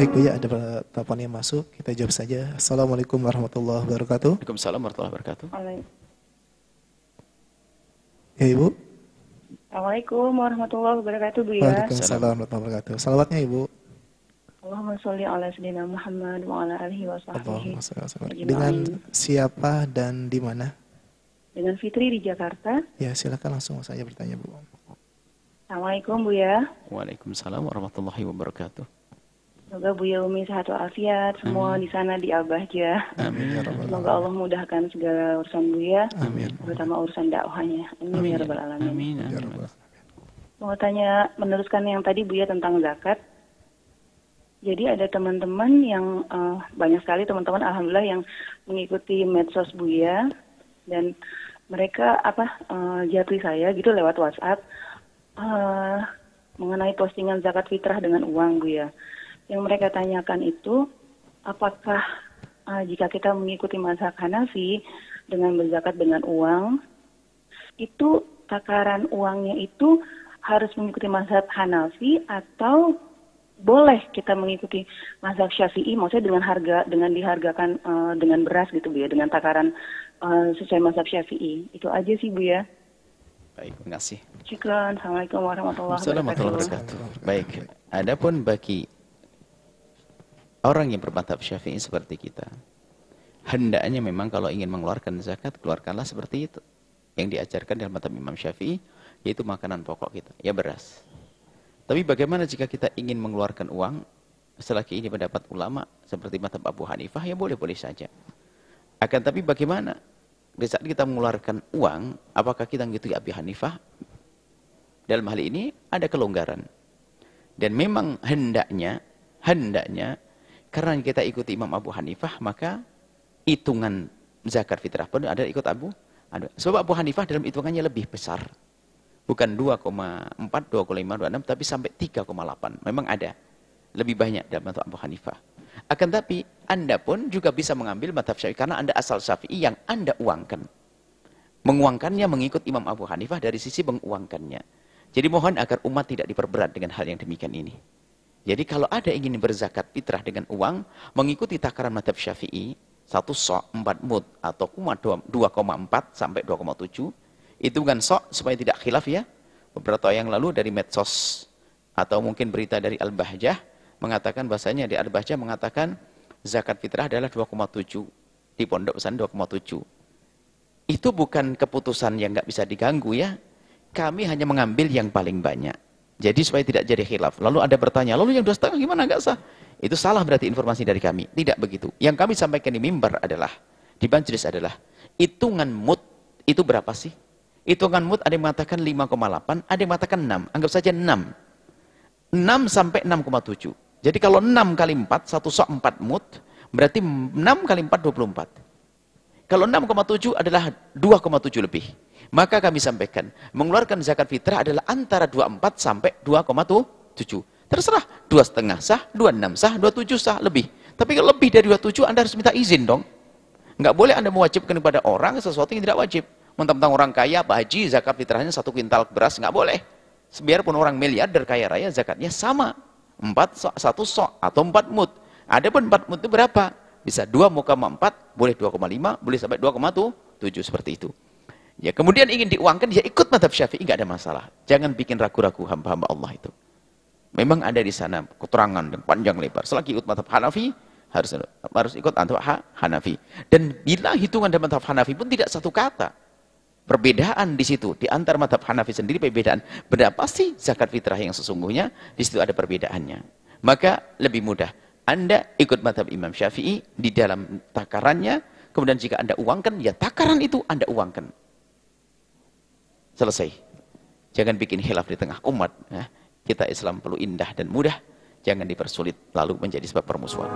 Baik Bu ya, ada telepon yang masuk. Kita jawab saja. Assalamualaikum warahmatullahi wabarakatuh. Waalaikumsalam warahmatullahi wabarakatuh. Ya Ibu. Assalamualaikum warahmatullahi wabarakatuh Bu ya. Waalaikumsalam warahmatullahi wabarakatuh. Salawatnya Ibu. Allahumma sholli ala sayyidina Muhammad wa ala alihi wa sahbihi. Dengan siapa dan di mana? Dengan Fitri di Jakarta. Ya, silakan langsung saja bertanya Bu. Assalamualaikum Bu ya. Waalaikumsalam warahmatullahi wabarakatuh. Semoga Bu ya Umi sehat walafiat semua di sana di Abahja. Amin ya rabbal Semoga Allah mudahkan segala urusan Bu ya, Amin. terutama urusan dakwahnya. Amin ya rabbal alamin. Amin. Ya amin. Rabbal. Mau tanya meneruskan yang tadi Bu ya tentang zakat. Jadi ada teman-teman yang eh, banyak sekali teman-teman alhamdulillah yang mengikuti medsos Bu ya dan mereka apa eh, jatuh saya gitu lewat WhatsApp eh, mengenai postingan zakat fitrah dengan uang Bu ya. Yang mereka tanyakan itu apakah eh, jika kita mengikuti mazhab Hanafi dengan berzakat dengan uang itu takaran uangnya itu harus mengikuti mazhab Hanafi atau boleh kita mengikuti mazhab Syafi'i maksudnya dengan harga dengan dihargakan eh, dengan beras gitu Bu ya dengan takaran eh, sesuai mazhab Syafi'i itu aja sih Bu ya Baik, terima kasih. Syukran Assalamualaikum warahmatullahi Assalamualaikum wabarakatuh warahmatullahi wabarakatuh. Baik, adapun bagi orang yang bermadhab syafi'i seperti kita, hendaknya memang kalau ingin mengeluarkan zakat, keluarkanlah seperti itu. Yang diajarkan dalam madhab Imam Syafi'i, yaitu makanan pokok kita, ya beras. Tapi bagaimana jika kita ingin mengeluarkan uang, selagi ini pendapat ulama, seperti madhab Abu Hanifah, ya boleh-boleh saja. Akan tapi bagaimana? Di saat kita mengeluarkan uang, apakah kita mengikuti Abu Hanifah? Dalam hal ini ada kelonggaran. Dan memang hendaknya, hendaknya, karena kita ikuti Imam Abu Hanifah, maka hitungan zakat fitrah pun ada ikut Abu. Sebab Abu Hanifah dalam hitungannya lebih besar. Bukan 2,4, 2,5, 2,6, tapi sampai 3,8. Memang ada. Lebih banyak dalam madhab Abu Hanifah. Akan tapi, Anda pun juga bisa mengambil madhab syafi'i. Karena Anda asal syafi'i yang Anda uangkan. Menguangkannya mengikut Imam Abu Hanifah dari sisi menguangkannya. Jadi mohon agar umat tidak diperberat dengan hal yang demikian ini. Jadi kalau ada ingin berzakat fitrah dengan uang, mengikuti takaran madhab syafi'i, satu sok, empat mud, atau kuma 2,4 sampai 2,7, hitungan sok supaya tidak khilaf ya. Beberapa yang lalu dari medsos, atau mungkin berita dari Al-Bahjah, mengatakan bahasanya di Al-Bahjah mengatakan zakat fitrah adalah 2,7, di pondok pesantren 2,7. Itu bukan keputusan yang nggak bisa diganggu ya. Kami hanya mengambil yang paling banyak. Jadi supaya tidak jadi khilaf. Lalu ada bertanya, lalu yang dua setengah gimana nggak sah? Itu salah berarti informasi dari kami. Tidak begitu. Yang kami sampaikan di mimbar adalah, di majelis adalah, hitungan mut itu berapa sih? Hitungan mut ada yang mengatakan 5,8, ada yang mengatakan 6. Anggap saja 6. 6 sampai 6,7. Jadi kalau 6 kali 4, satu sok 4 mut, berarti 6 kali 4, 24. Kalau 6,7 adalah 2,7 lebih. Maka kami sampaikan, mengeluarkan zakat fitrah adalah antara 24 sampai 2,7. Terserah, dua setengah sah, dua enam sah, dua tujuh sah, lebih. Tapi kalau lebih dari dua tujuh, Anda harus minta izin dong. Nggak boleh Anda mewajibkan kepada orang sesuatu yang tidak wajib. Mentang-mentang orang kaya, Pak Haji, zakat fitrahnya satu kuintal beras, nggak boleh. Biarpun orang miliarder kaya raya, zakatnya sama. Empat sok, satu sok, atau empat mut. Ada pun empat mut itu berapa? Bisa dua muka empat, boleh 2,5, boleh sampai 2,7, seperti itu. Ya, kemudian ingin diuangkan, ya ikut madhab syafi'i, nggak ada masalah. Jangan bikin ragu-ragu hamba-hamba Allah itu. Memang ada di sana keterangan yang panjang lebar. Selagi ikut madhab Hanafi, harus harus ikut madhab Hanafi. Dan bila hitungan dalam madhab Hanafi pun tidak satu kata. Perbedaan di situ, di antara madhab Hanafi sendiri perbedaan. Berapa sih zakat fitrah yang sesungguhnya? Di situ ada perbedaannya. Maka lebih mudah. Anda ikut madhab Imam Syafi'i di dalam takarannya. Kemudian jika Anda uangkan, ya takaran itu Anda uangkan. Selesai. Jangan bikin hilaf di tengah umat. Ya. Kita Islam perlu indah dan mudah. Jangan dipersulit lalu menjadi sebab permusuhan.